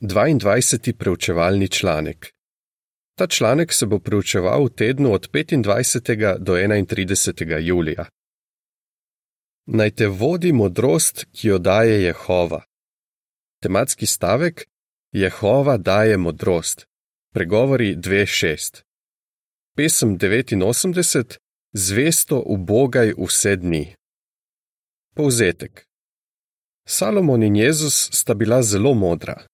22. preučevalni članek. Ta članek se bo preučeval v tednu od 25. do 31. julija. Naj te vodi modrost, ki jo daje Jehova. Tematski stavek: Jehova daje modrost. Pregovori 2:6. Pesem 89: Zvesto ubogaj vse dni. Povzetek. Salomon in Jezus sta bila zelo modra.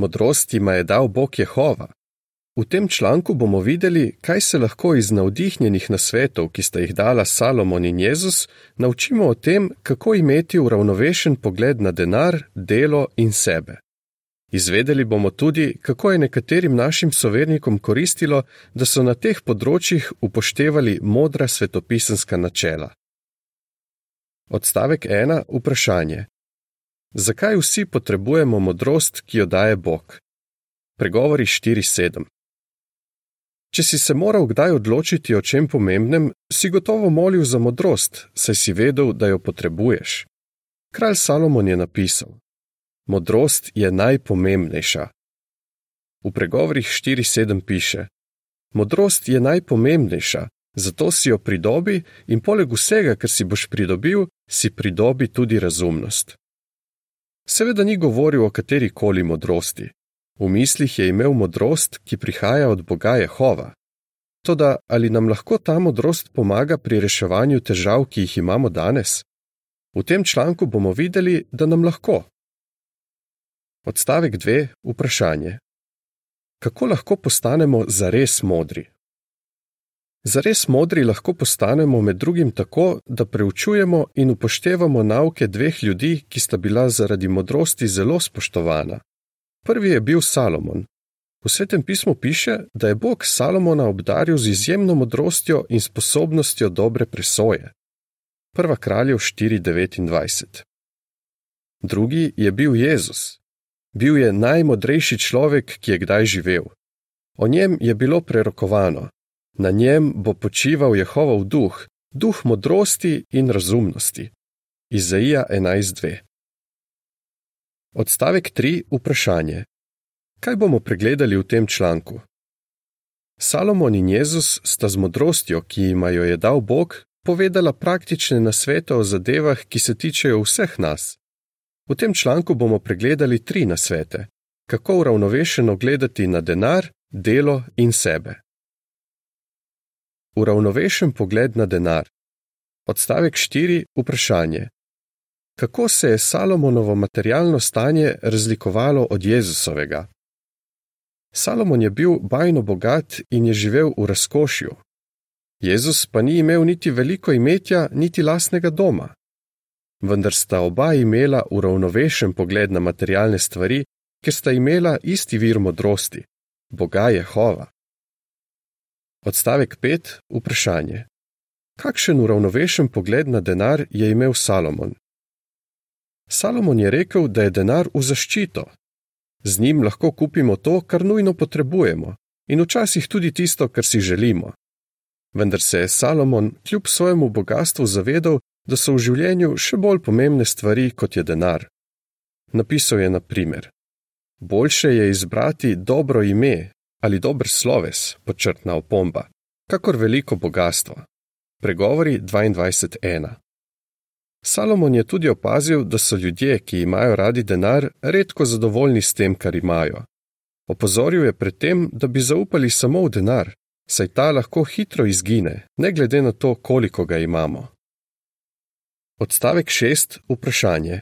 Modrost jima je dal Bog Jehova. V tem članku bomo videli, kaj se lahko iz navdihnjenih nasvetov, ki sta jih dala Salomon in Jezus, naučimo o tem, kako imeti uravnovešen pogled na denar, delo in sebe. Izvedeli bomo tudi, kako je nekaterim našim sovernikom koristilo, da so na teh področjih upoštevali modra svetopisanska načela. Odstavek 1. Vprašanje. Zakaj vsi potrebujemo modrost, ki jo daje Bog? Pregovori 4:7. Če si se moral kdaj odločiti o čem pomembnem, si gotovo molil za modrost, saj si vedel, da jo potrebuješ. Kralj Salomon je napisal: Modrost je najpomembnejša. V pregovorih 4:7 piše: Modrost je najpomembnejša, zato si jo pridobi in poleg vsega, kar si boš pridobil, si pridobi tudi razumnost. Seveda ni govoril o kateri koli modrosti. V mislih je imel modrost, ki prihaja od Boga Jehova. Toda ali nam lahko ta modrost pomaga pri reševanju težav, ki jih imamo danes? V tem članku bomo videli, da nam lahko. Odstavek 2. Vprašanje. Kako lahko postanemo zares modri? Zares modri lahko postanemo med drugim tako, da preučujemo in upoštevamo nauke dveh ljudi, ki sta bila zaradi modrosti zelo spoštovana. Prvi je bil Salomon. V svetem pismu piše, da je Bog Salomona obdaril z izjemno modrostjo in sposobnostjo dobre presoje. Prva kraljev 4:29. Drugi je bil Jezus. Bil je najmodrejši človek, ki je kdaj živel. O njem je bilo prerokovano: Na njem bo počival Jehovov duh, duh modrosti in razumnosti. Izaija 11:2. Odstavek 3. Vprašanje. Kaj bomo pregledali v tem članku? Salomon in Jezus sta z modrostjo, ki jim jo je dal Bog, povedala praktične nasvete o zadevah, ki se tičejo vseh nas. V tem članku bomo pregledali tri nasvete: kako uravnovešeno gledati na denar, delo in sebe. Uravnovešen pogled na denar. Odstavek 4. Vprašanje. Kako se je Salomonovo materialno stanje razlikovalo od Jezusovega? Salomon je bil bajno bogat in je živel v razkošju. Jezus pa ni imel niti veliko imetja, niti lastnega doma. Vendar sta oba imela uravnovešen pogled na materialne stvari, ker sta imela isti vir modrosti: Boga Jehova. Odstavek 5. Vprašanje. Kakšen uravnovešen pogled na denar je imel Salomon? Salomon je rekel, da je denar v zaščito. Z njim lahko kupimo to, kar nujno potrebujemo, in včasih tudi tisto, kar si želimo. Vendar se je Salomon kljub svojemu bogatstvu zavedal, da so v življenju še bolj pomembne stvari, kot je denar. Napisal je na primer: Boljše je izbrati dobro ime, ali dober sloves, počrtna opomba, kakor veliko bogatstvo. Pregovori 22.1. Salomon je tudi opazil, da so ljudje, ki imajo radi denar, redko zadovoljni s tem, kar imajo. Opozoril je pred tem, da bi zaupali samo v denar, saj ta lahko hitro izgine, ne glede na to, koliko ga imamo. Odstavek 6. Vprašanje.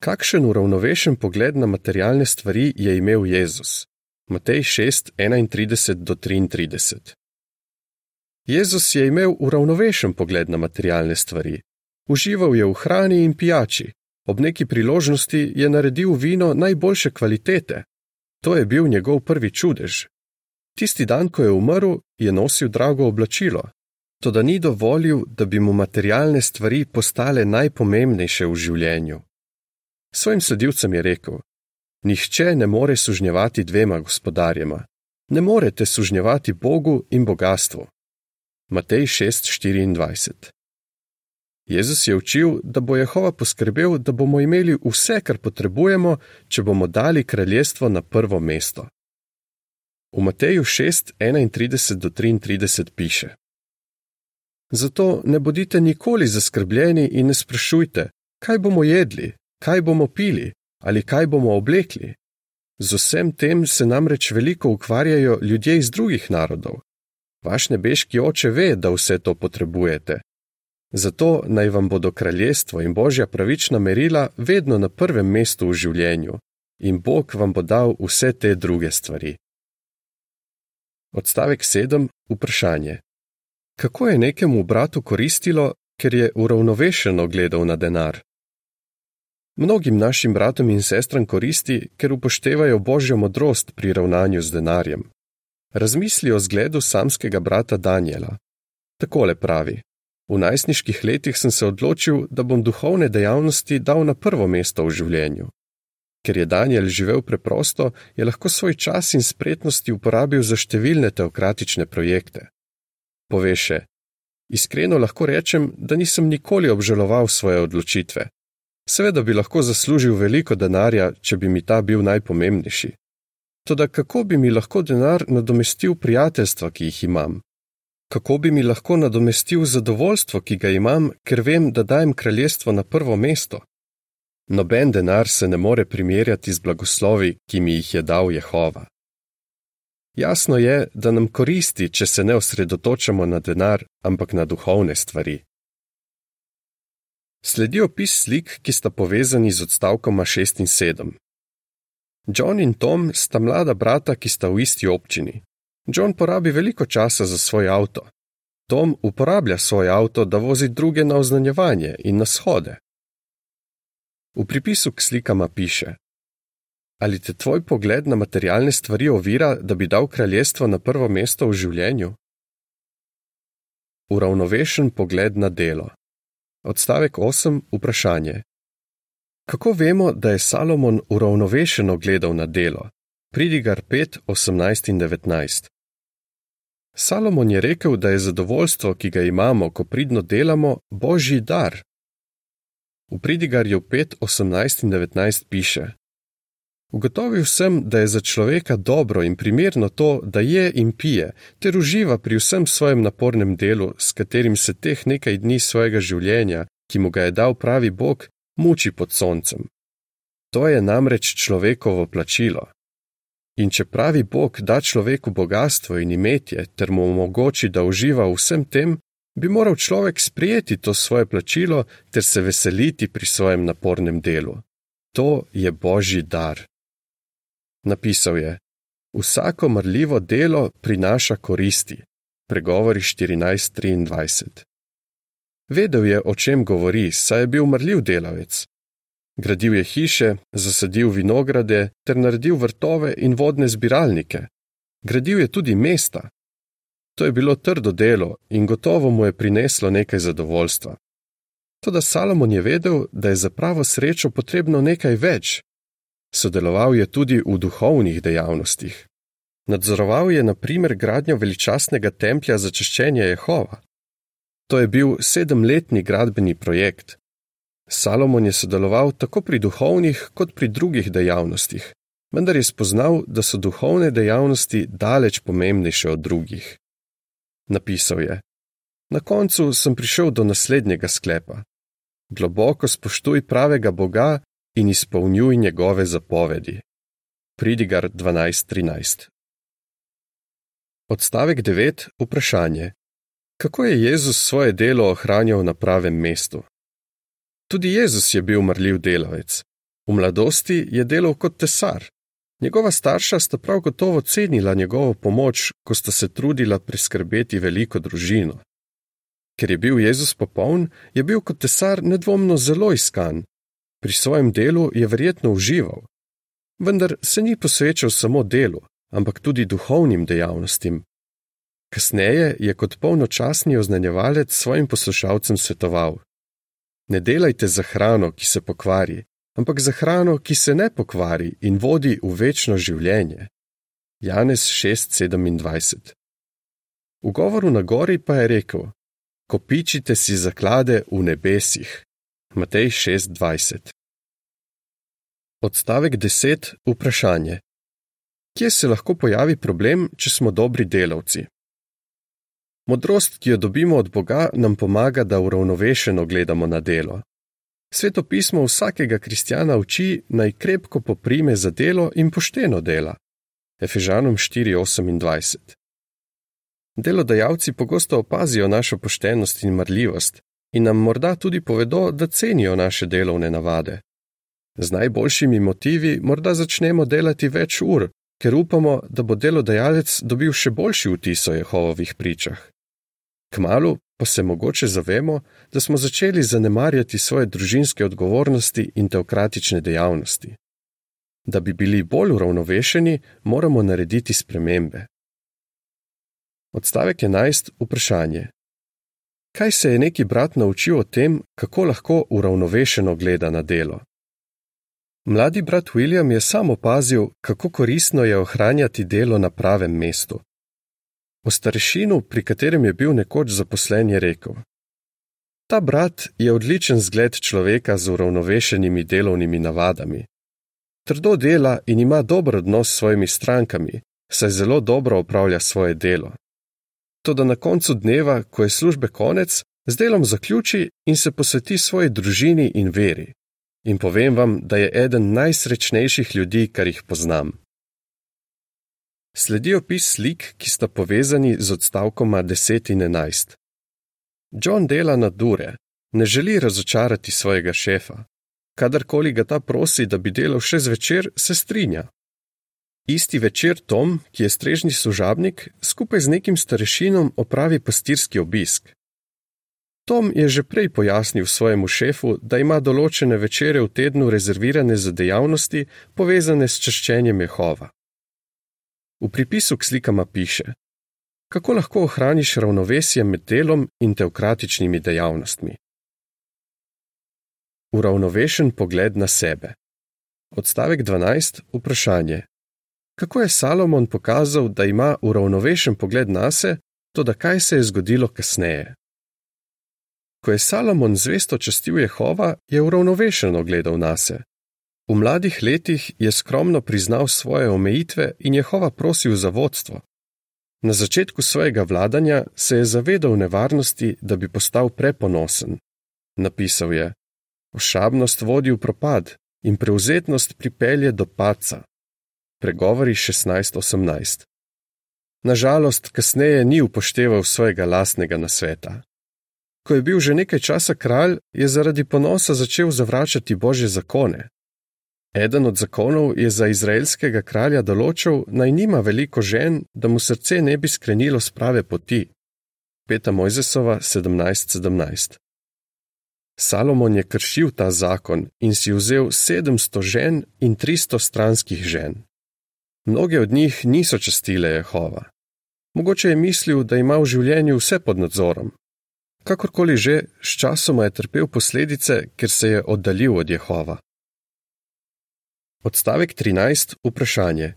Kakšen uravnovešen pogled na materialne stvari je imel Jezus? Matej 6, 31-33. Jezus je imel uravnovešen pogled na materialne stvari. Užival je v hrani in pijači, ob neki priložnosti je naredil vino najboljše kvalitete. To je bil njegov prvi čudež. Tisti dan, ko je umrl, je nosil drago oblačilo, toda ni dovolil, da bi mu materialne stvari postale najpomembnejše v življenju. Svojim sledilcem je rekel: Nihče ne more sužnjevati dvema gospodarjema. Ne morete sužnjevati Bogu in bogatstvu. Matej 6:24 Jezus je učil, da bo Jehova poskrbel, da bomo imeli vse, kar potrebujemo, če bomo dali kraljestvo na prvo mesto. V Mateju 6, 31 do 33 piše: Zato ne bodite nikoli zaskrbljeni in ne sprašujte, kaj bomo jedli, kaj bomo pili ali kaj bomo oblekli. Z vsem tem se namreč veliko ukvarjajo ljudje iz drugih narodov. Vaš nebeški oče ve, da vse to potrebujete. Zato naj vam bodo kraljestvo in božja pravična merila vedno na prvem mestu v življenju, in Bog vam bo dal vse te druge stvari. Odstavek 7. Vprašanje. Kako je nekemu bratu koristilo, ker je uravnovešeno gledal na denar? Mnogim našim bratom in sestram koristi, ker upoštevajo božjo modrost pri ravnanju z denarjem. Razmisli o zgledu samskega brata Daniela. Takole pravi: V najstniških letih sem se odločil, da bom duhovne dejavnosti dal na prvo mesto v življenju. Ker je Daniel živel preprosto, je lahko svoj čas in spretnosti uporabil za številne teokratične projekte. Pove še: Iskreno lahko rečem, da nisem nikoli obžaloval svoje odločitve. Seveda bi lahko zaslužil veliko denarja, če bi mi ta bil najpomembnejši. Toda kako bi mi lahko denar nadomestil prijateljstva, ki jih imam? Kako bi mi lahko nadomestil zadovoljstvo, ki ga imam, ker vem, da dajem kraljestvo na prvo mesto? Noben denar se ne more primerjati z blagoslovi, ki mi jih je dal Jehova. Jasno je, da nam koristi, če se ne osredotočamo na denar, ampak na duhovne stvari. Sledi opis slik, ki sta povezani z odstavkoma 6 in 7. John in Tom sta mlada brata, ki sta v isti občini. John porabi veliko časa za svoj avto. Tom uporablja svoj avto, da vozi druge na oznanjevanje in na shode. V pripisu k slikama piše: Ali te tvoj pogled na materialne stvari ovira, da bi dal kraljestvo na prvo mesto v življenju? Uravnovešen pogled na delo. Odstavek 8. Vprašanje. Kako vemo, da je Salomon uravnovešeno gledal na delo? Pridigar 5, 18 in 19. Salomon je rekel, da je zadovoljstvo, ki ga imamo, ko pridno delamo, božji dar, V Pridigarju 5, 18 in 19 piše: Ugotovil sem, da je za človeka dobro in primerno to, da je in pije, ter uživa pri vsem svojem napornem delu, s katerim se teh nekaj dni svojega življenja, ki mu ga je dal pravi Bog, muči pod soncem. To je namreč človekovo plačilo. In če pravi Bog da človeku bogatstvo in imetje, ter mu omogoči, da uživa v vsem tem, bi moral človek sprijeti to svoje plačilo ter se veseliti pri svojem napornem delu. To je božji dar. Napisal je: Vsako marljivo delo prinaša koristi. Pregovori 14:23. Vedel je, o čem govori, saj je bil marljiv delavec. Gradil je hiše, zasadil vinograde ter naredil vrtove in vodne zbiralnike. Gradil je tudi mesta, To je bilo trdo delo in gotovo mu je prineslo nekaj zadovoljstva. Toda Salomon je vedel, da je za pravo srečo potrebno nekaj več. Sodeloval je tudi v duhovnih dejavnostih. Nadzoroval je na primer gradnjo veličastnega templja za češčenje Jehova. To je bil sedemletni gradbeni projekt. Salomon je sodeloval tako pri duhovnih kot pri drugih dejavnostih, vendar je spoznal, da so duhovne dejavnosti daleč pomembnejše od drugih. Napisal je: Na koncu sem prišel do naslednjega sklepa: Globoko spoštuj pravega Boga in izpolnjuj njegove zapovedi. Pridigar 12:13. Odstavek 9. Vprašanje: Kako je Jezus svoje delo ohranjal na pravem mestu? Tudi Jezus je bil marljiv delavec. V mladosti je delal kot tesar, Njegova starša sta prav gotovo cenila njegovo pomoč, ko sta se trudila priskrbeti veliko družino. Ker je bil Jezus popoln, je bil kot tesar nedvomno zelo iskan. Pri svojem delu je verjetno užival. Vendar se ni posvečal samo delu, ampak tudi duhovnim dejavnostim. Kasneje je kot polnočasni oznanjevalec svojim poslušalcem svetoval: Ne delajte za hrano, ki se pokvari, ampak za hrano, ki se ne pokvari in vodi v večno življenje. Janez 6:27. V govoru na gori pa je rekel: kopičite si zaklade v nebesih. Matej 6:20. Odstavek 10. Vprašanje. Kje se lahko pojavi problem, če smo dobri delavci? Modrost, ki jo dobimo od Boga, nam pomaga, da uravnovešeno gledamo na delo. Sveto pismo vsakega kristjana uči naj krepko poprime za delo in pošteno dela. Efežanom 4:28. Delodajalci pogosto opazijo našo poštenost in marljivost in nam morda tudi povedo, da cenijo naše delovne navade. Z najboljšimi motivi morda začnemo delati več ur, ker upamo, da bo delodajalec dobil še boljši vtis o Jehovovih pričah. Kmalu pa se mogoče zavemo, da smo začeli zanemarjati svoje družinske odgovornosti in teokratične dejavnosti. Da bi bili bolj uravnovešeni, moramo narediti spremembe. Odstavek 11. Vprašanje. Kaj se je neki brat naučil o tem, kako lahko uravnovešeno gleda na delo? Mladi brat William je sam opazil, kako koristno je ohranjati delo na pravem mestu. O starešinu, pri katerem je bil nekoč zaposlen, je rekel: Ta brat je odličen zgled človeka z uravnovešenimi delovnimi navadami. Trdo dela in ima dober odnos s svojimi strankami, saj zelo dobro opravlja svoje delo. Toda na koncu dneva, ko je službe konec, z delom zaključi in se posveti svoji družini in veri. In povem vam, da je eden najsrečnejših ljudi, kar jih poznam. Sledi opis slik, ki sta povezani z odstavkoma 10 in 11. John dela na dure, ne želi razočarati svojega šefa. Kadarkoli ga ta prosi, da bi delal še zvečer, se strinja. Isti večer Tom, ki je strežni služabnik, skupaj z nekim starešinom opravi pastirski obisk. Tom je že prej pojasnil svojemu šefu, da ima določene večere v tednu rezervirane za dejavnosti, povezane s čaščenjem Jehova. V pripisu k slikama piše: Kako lahko ohraniš ravnovesje med delom in teokratičnimi dejavnostmi? Uravnovešen pogled na sebe. Odstavek 12. Vprašanje. Kako je Salomon pokazal, da ima uravnovešen pogled na sebe, to da kaj se je zgodilo kasneje? Ko je Salomon zvesto častil Jehova, je uravnovešeno gledal na sebe. V mladih letih je skromno priznal svoje omejitve in Jehova prosil za vodstvo. Na začetku svojega vladanja se je zavedal nevarnosti, da bi postal preponosen. Napisal je: Ošabnost vodi v propad in preuzetnost pripelje do paca. Pregovori 16:18. Nažalost, kasneje ni upošteval svojega lastnega nasveta. Ko je bil že nekaj časa kralj, je zaradi ponosa začel zavračati božje zakone. Eden od zakonov je za izraelskega kralja določil, naj nima veliko žen, da mu srce ne bi skrenilo z prave poti. Peta Mojzesova 17:17. Salomon je kršil ta zakon in si vzel 700 žen in 300 stranskih žen. Mnoge od njih niso častile Jehova. Mogoče je mislil, da ima v življenju vse pod nadzorom. Kakorkoli že, sčasoma je trpel posledice, ker se je oddaljil od Jehova. Odstavek 13. Vprašanje.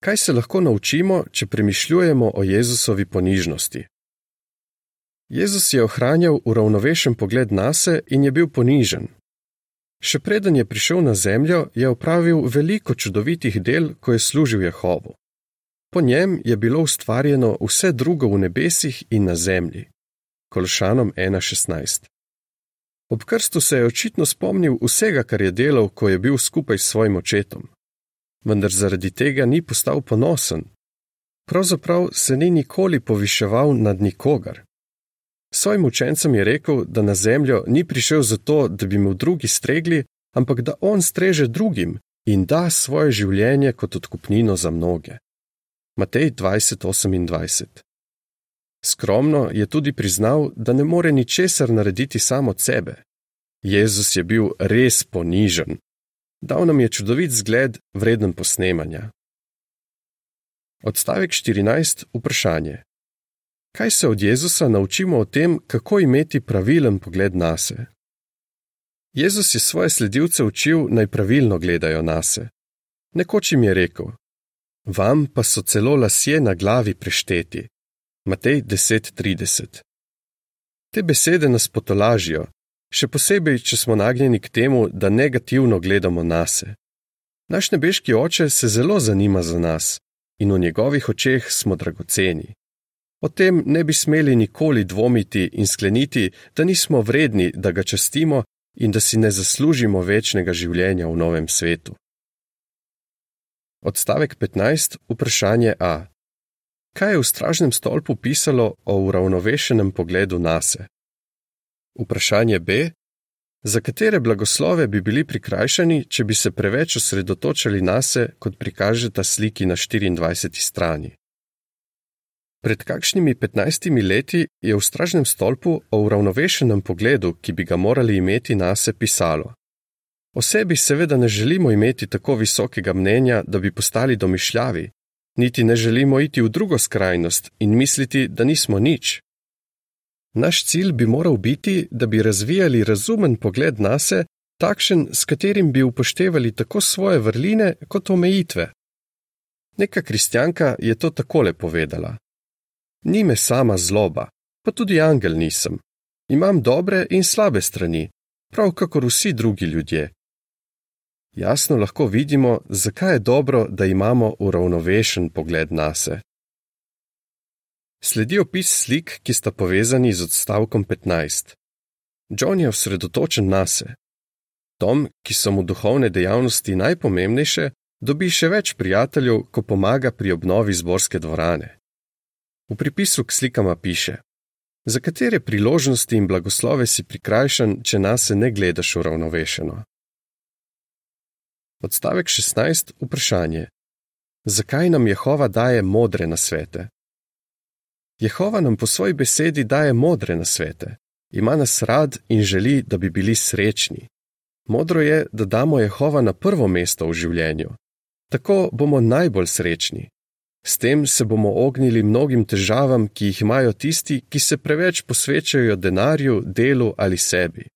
Kaj se lahko naučimo, če premišljujemo o Jezusovi ponižnosti? Jezus je ohranjal uravnovešen pogled na se in je bil ponižen. Še preden je prišel na zemljo, je opravil veliko čudovitih del, ko je služil Jehovu. Po njem je bilo ustvarjeno vse drugo v nebesih in na zemlji. Kolšanom 1.16. Ob krstu se je očitno spomnil vsega, kar je delal, ko je bil skupaj s svojim očetom. Vendar zaradi tega ni postal ponosen. Pravzaprav se ni nikoli poviševal nad nikogar. Svojim učencem je rekel, da na zemljo ni prišel zato, da bi mu drugi stregli, ampak da on streže drugim in da svoje življenje kot odkupnino za mnoge. Matej 20:28 Skromno je tudi priznal, da ne more ničesar narediti samo od sebe. Jezus je bil res ponižen. Dal nam je čudovit zgled, vreden posnemanja. Odstavek 14. Vprašanje. Kaj se od Jezusa naučimo o tem, kako imeti pravilen pogled na se? Jezus je svoje sledilce učil, naj pravilno gledajo na se. Nekoč jim je rekel: Vam pa so celo lasje na glavi prešteti. Matej 10:30. Te besede nas potolažijo, še posebej, če smo nagnjeni k temu, da negativno gledamo nase. Naš nebeški oče se zelo zanima za nas in v njegovih očeh smo dragoceni. O tem ne bi smeli nikoli dvomiti in skleniti, da nismo vredni, da ga častimo in da si ne zaslužimo večnega življenja v novem svetu. Odstavek 15. Vprašanje A. Kaj je v stražnem stolpu pisalo o uravnovešenem pogledu nase? Vprašanje B. Za katere blagoslove bi bili prikrajšani, če bi se preveč osredotočali nase, kot prikaže ta sliki na 24. strani? Pred kakšnimi 15 leti je v stražnem stolpu o uravnovešenem pogledu, ki bi ga morali imeti nase, pisalo: O sebi seveda ne želimo imeti tako visokega mnenja, da bi postali domišljavi, niti ne želimo iti v drugo skrajnost in misliti, da nismo nič. Naš cilj bi moral biti, da bi razvijali razumen pogled nase, takšen, s katerim bi upoštevali tako svoje vrline kot omejitve. Neka kristjanka je to takole povedala: Ni me sama zloba, pa tudi angel nisem. Imam dobre in slabe strani, prav kakor vsi drugi ljudje. Jasno lahko vidimo, zakaj je dobro, da imamo uravnovešen pogled nase. Sledi opis slik, ki sta povezani z odstavkom 15. John je osredotočen nase. Tom, ki so mu duhovne dejavnosti najpomembnejše, dobi še več prijateljev, ko pomaga pri obnovi zborske dvorane. V pripisu k slikama piše: Za katere priložnosti in blagoslove si prikrajšan, če nase ne gledaš uravnovešeno? Odstavek 16. Vprašanje: Zakaj nam Jehova daje modre nasvete? Jehova nam po svoji besedi daje modre nasvete, ima nas rad in želi, da bi bili srečni. Modro je, da damo Jehova na prvo mesto v življenju. Tako bomo najbolj srečni. S tem se bomo ognili mnogim težavam, ki jih imajo tisti, ki se preveč posvečajo denarju, delu ali sebi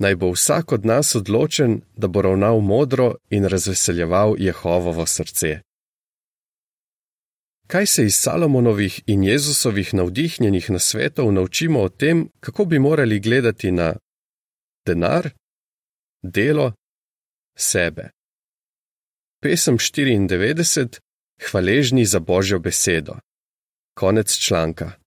naj bo vsak od nas odločen, da bo ravnal modro in razveseljeval Jehovovo srce. Kaj se iz Salomonovih in Jezusovih navdihnjenih nasvetov naučimo o tem, kako bi morali gledati na denar, delo, sebe? Pesem 94: Hvaležni za Božjo besedo. Konec članka.